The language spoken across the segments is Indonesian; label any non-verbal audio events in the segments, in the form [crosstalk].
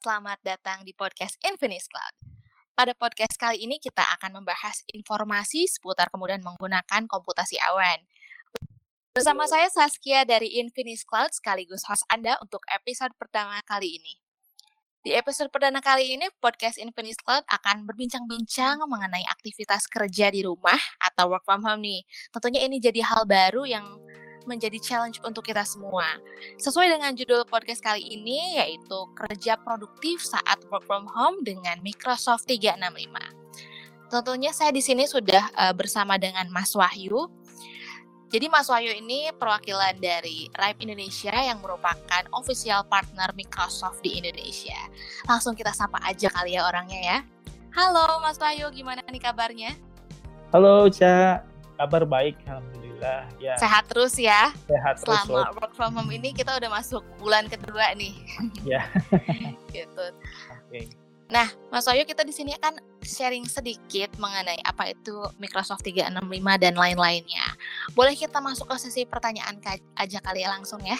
Selamat datang di podcast Infinix Cloud. Pada podcast kali ini kita akan membahas informasi seputar kemudian menggunakan komputasi awan. Bersama saya Saskia dari Infinix Cloud sekaligus host Anda untuk episode pertama kali ini. Di episode perdana kali ini, podcast Infinix Cloud akan berbincang-bincang mengenai aktivitas kerja di rumah atau work from home nih. Tentunya ini jadi hal baru yang menjadi challenge untuk kita semua. Sesuai dengan judul podcast kali ini yaitu kerja produktif saat work from home dengan Microsoft 365. Tentunya saya di sini sudah uh, bersama dengan Mas Wahyu. Jadi Mas Wahyu ini perwakilan dari RIPE Indonesia yang merupakan official partner Microsoft di Indonesia. Langsung kita sapa aja kali ya orangnya ya. Halo Mas Wahyu, gimana nih kabarnya? Halo Ca, kabar baik Alhamdulillah Alhamdulillah ya. Sehat terus ya. Sehat terus. Selama work from home ini kita udah masuk bulan kedua nih. [laughs] Ya. [laughs] gitu. Oke. Okay. Nah, Mas Wayu kita di sini akan sharing sedikit mengenai apa itu Microsoft 365 dan lain-lainnya. Boleh kita masuk ke sesi pertanyaan aja kali ya langsung ya?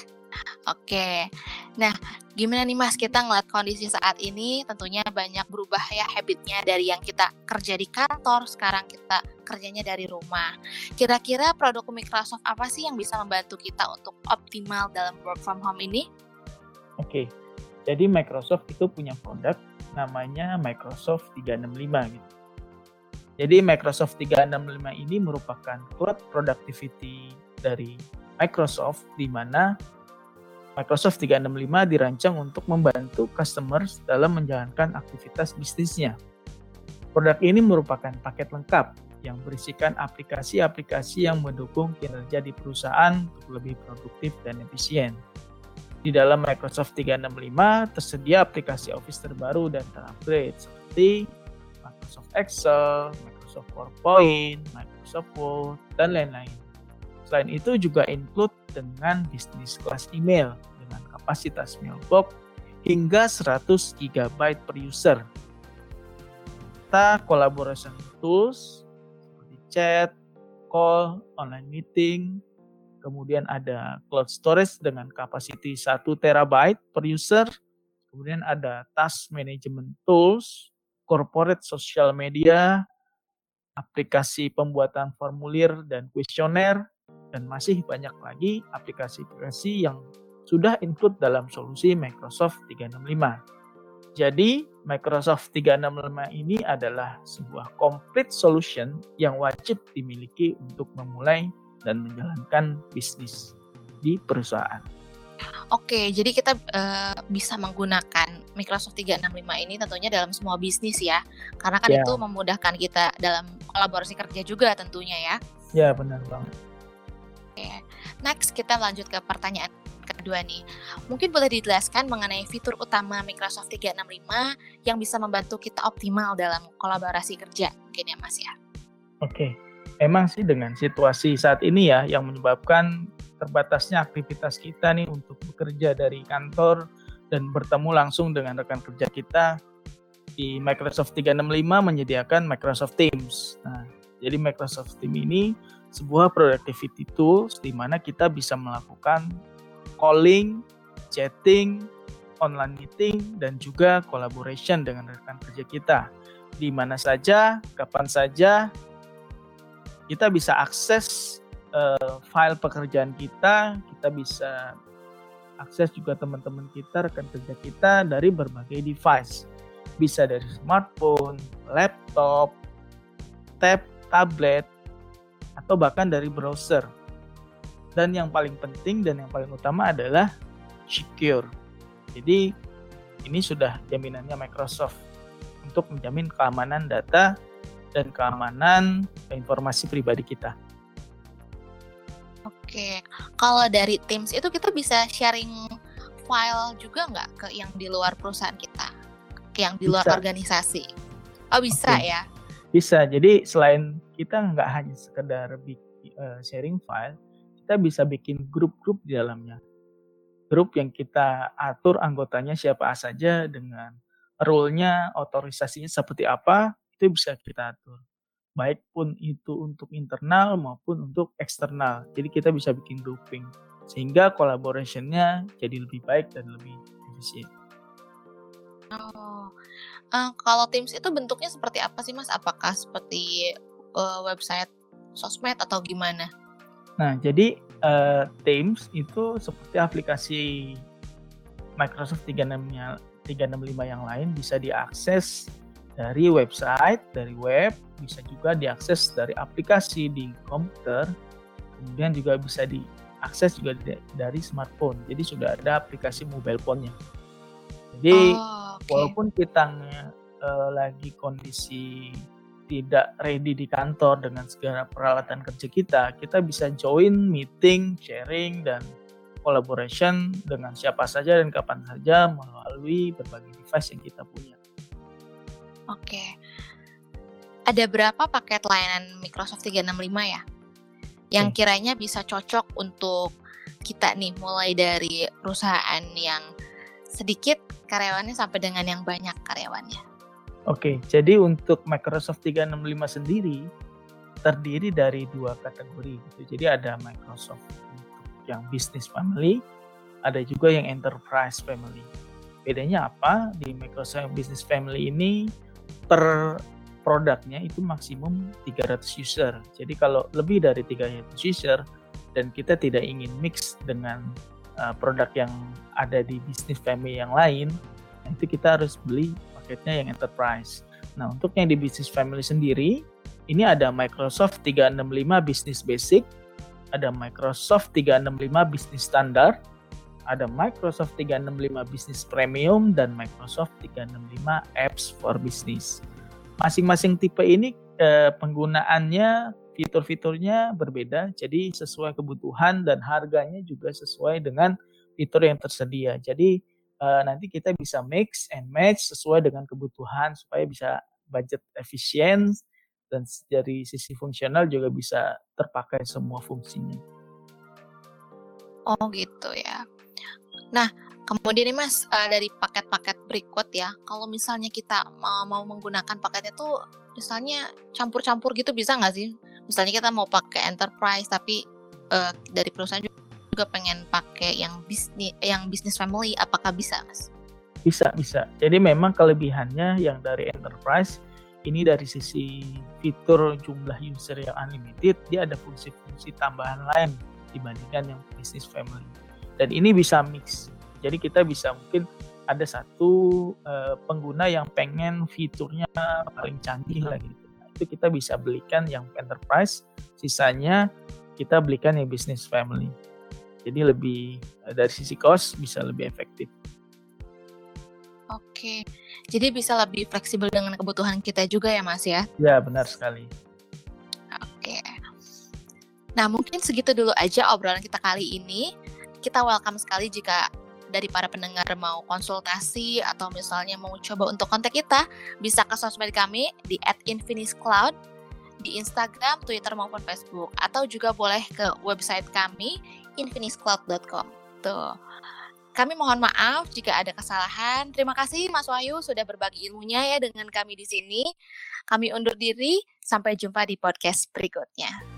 Oke. Nah, gimana nih Mas kita ngeliat kondisi saat ini tentunya banyak berubah ya habitnya dari yang kita kerja di kantor, sekarang kita kerjanya dari rumah. Kira-kira produk Microsoft apa sih yang bisa membantu kita untuk optimal dalam work from home ini? Oke. Jadi Microsoft itu punya produk namanya Microsoft 365 gitu. Jadi Microsoft 365 ini merupakan cloud productivity dari Microsoft di mana Microsoft 365 dirancang untuk membantu customers dalam menjalankan aktivitas bisnisnya. Produk ini merupakan paket lengkap yang berisikan aplikasi-aplikasi yang mendukung kinerja di perusahaan untuk lebih produktif dan efisien. Di dalam Microsoft 365 tersedia aplikasi Office terbaru dan terupgrade seperti Microsoft Excel, Microsoft PowerPoint, Microsoft Word, dan lain-lain. Selain itu juga include dengan bisnis kelas email dengan kapasitas mailbox hingga 100 GB per user. Kita collaboration tools seperti chat, call, online meeting, kemudian ada cloud storage dengan kapasitas 1 TB per user, kemudian ada task management tools, corporate social media, aplikasi pembuatan formulir dan kuesioner, dan masih banyak lagi aplikasi-aplikasi yang sudah include dalam solusi Microsoft 365. Jadi, Microsoft 365 ini adalah sebuah complete solution yang wajib dimiliki untuk memulai dan menjalankan bisnis di perusahaan. Oke, jadi kita uh, bisa menggunakan Microsoft 365 ini tentunya dalam semua bisnis ya. Karena kan yeah. itu memudahkan kita dalam kolaborasi kerja juga tentunya ya. Ya, benar banget. Oke. Next kita lanjut ke pertanyaan kedua nih. Mungkin boleh dijelaskan mengenai fitur utama Microsoft 365 yang bisa membantu kita optimal dalam kolaborasi kerja. Mungkin ya Mas ya. Oke. Emang sih dengan situasi saat ini ya yang menyebabkan terbatasnya aktivitas kita nih untuk bekerja dari kantor dan bertemu langsung dengan rekan kerja kita di Microsoft 365 menyediakan Microsoft Teams. Nah, jadi Microsoft Teams ini sebuah productivity tools di mana kita bisa melakukan calling, chatting, online meeting, dan juga collaboration dengan rekan kerja kita. Di mana saja, kapan saja, kita bisa akses uh, file pekerjaan kita, kita bisa akses juga teman-teman kita, rekan kerja kita dari berbagai device. Bisa dari smartphone, laptop, tab, tablet, atau bahkan dari browser. Dan yang paling penting dan yang paling utama adalah secure. Jadi ini sudah jaminannya Microsoft untuk menjamin keamanan data dan keamanan informasi pribadi kita. Oke, kalau dari Teams itu kita bisa sharing file juga nggak ke yang di luar perusahaan kita, ke yang di luar bisa. organisasi? Oh bisa okay. ya? Bisa. Jadi selain kita nggak hanya sekedar uh, sharing file, kita bisa bikin grup-grup di dalamnya. Grup yang kita atur anggotanya siapa saja dengan role-nya, otorisasinya seperti apa, itu bisa kita atur. Baik pun itu untuk internal maupun untuk eksternal. Jadi kita bisa bikin grouping sehingga collaboration-nya jadi lebih baik dan lebih efisien. Oh, uh, kalau Teams itu bentuknya seperti apa sih, Mas? Apakah seperti, uh, website sosmed atau gimana? Nah, jadi, uh, Teams itu seperti aplikasi Microsoft 365 365 yang lain bisa diakses dari website, dari web, bisa juga diakses dari aplikasi di komputer, kemudian juga bisa diakses juga dari smartphone. Jadi sudah ada aplikasi mobile phone-nya. Jadi oh, okay. walaupun kita uh, lagi kondisi tidak ready di kantor dengan segala peralatan kerja kita, kita bisa join meeting, sharing dan collaboration dengan siapa saja dan kapan saja melalui berbagai device yang kita punya. Oke. Ada berapa paket layanan Microsoft 365 ya? Yang kiranya bisa cocok untuk kita nih mulai dari perusahaan yang sedikit karyawannya sampai dengan yang banyak karyawannya. Oke, jadi untuk Microsoft 365 sendiri terdiri dari dua kategori gitu. Jadi ada Microsoft yang business family, ada juga yang enterprise family. Bedanya apa? Di Microsoft Business Family ini per produknya itu maksimum 300 user. Jadi kalau lebih dari 300 user dan kita tidak ingin mix dengan uh, produk yang ada di bisnis family yang lain, itu kita harus beli paketnya yang enterprise. Nah, untuk yang di bisnis family sendiri, ini ada Microsoft 365 Business Basic, ada Microsoft 365 Business Standard, ada Microsoft 365 Business Premium dan Microsoft 365 Apps for Business. Masing-masing tipe ini eh, penggunaannya fitur-fiturnya berbeda, jadi sesuai kebutuhan dan harganya juga sesuai dengan fitur yang tersedia. Jadi uh, nanti kita bisa mix and match sesuai dengan kebutuhan supaya bisa budget efisien dan dari sisi fungsional juga bisa terpakai semua fungsinya. Oh gitu ya. Nah kemudian nih mas uh, dari paket-paket berikut ya, kalau misalnya kita mau, mau menggunakan paketnya tuh misalnya campur-campur gitu bisa nggak sih? Misalnya kita mau pakai enterprise tapi uh, dari perusahaan juga pengen pakai yang bisnis yang bisnis family, apakah bisa, Mas? Bisa, bisa. Jadi memang kelebihannya yang dari enterprise ini dari sisi fitur jumlah user yang unlimited, dia ada fungsi-fungsi tambahan lain dibandingkan yang bisnis family. Dan ini bisa mix. Jadi kita bisa mungkin ada satu uh, pengguna yang pengen fiturnya paling canggih lah gitu. Itu kita bisa belikan yang enterprise, sisanya kita belikan yang business family. Jadi lebih eh, dari sisi cost bisa lebih efektif. Oke, jadi bisa lebih fleksibel dengan kebutuhan kita juga ya Mas ya? Ya benar sekali. Oke. Nah mungkin segitu dulu aja obrolan kita kali ini. Kita welcome sekali jika dari para pendengar mau konsultasi atau misalnya mau coba untuk kontak kita, bisa ke sosmed kami di @infiniscloud di Instagram, Twitter maupun Facebook atau juga boleh ke website kami infiniscloud.com. Tuh. Kami mohon maaf jika ada kesalahan. Terima kasih Mas Wahyu sudah berbagi ilmunya ya dengan kami di sini. Kami undur diri, sampai jumpa di podcast berikutnya.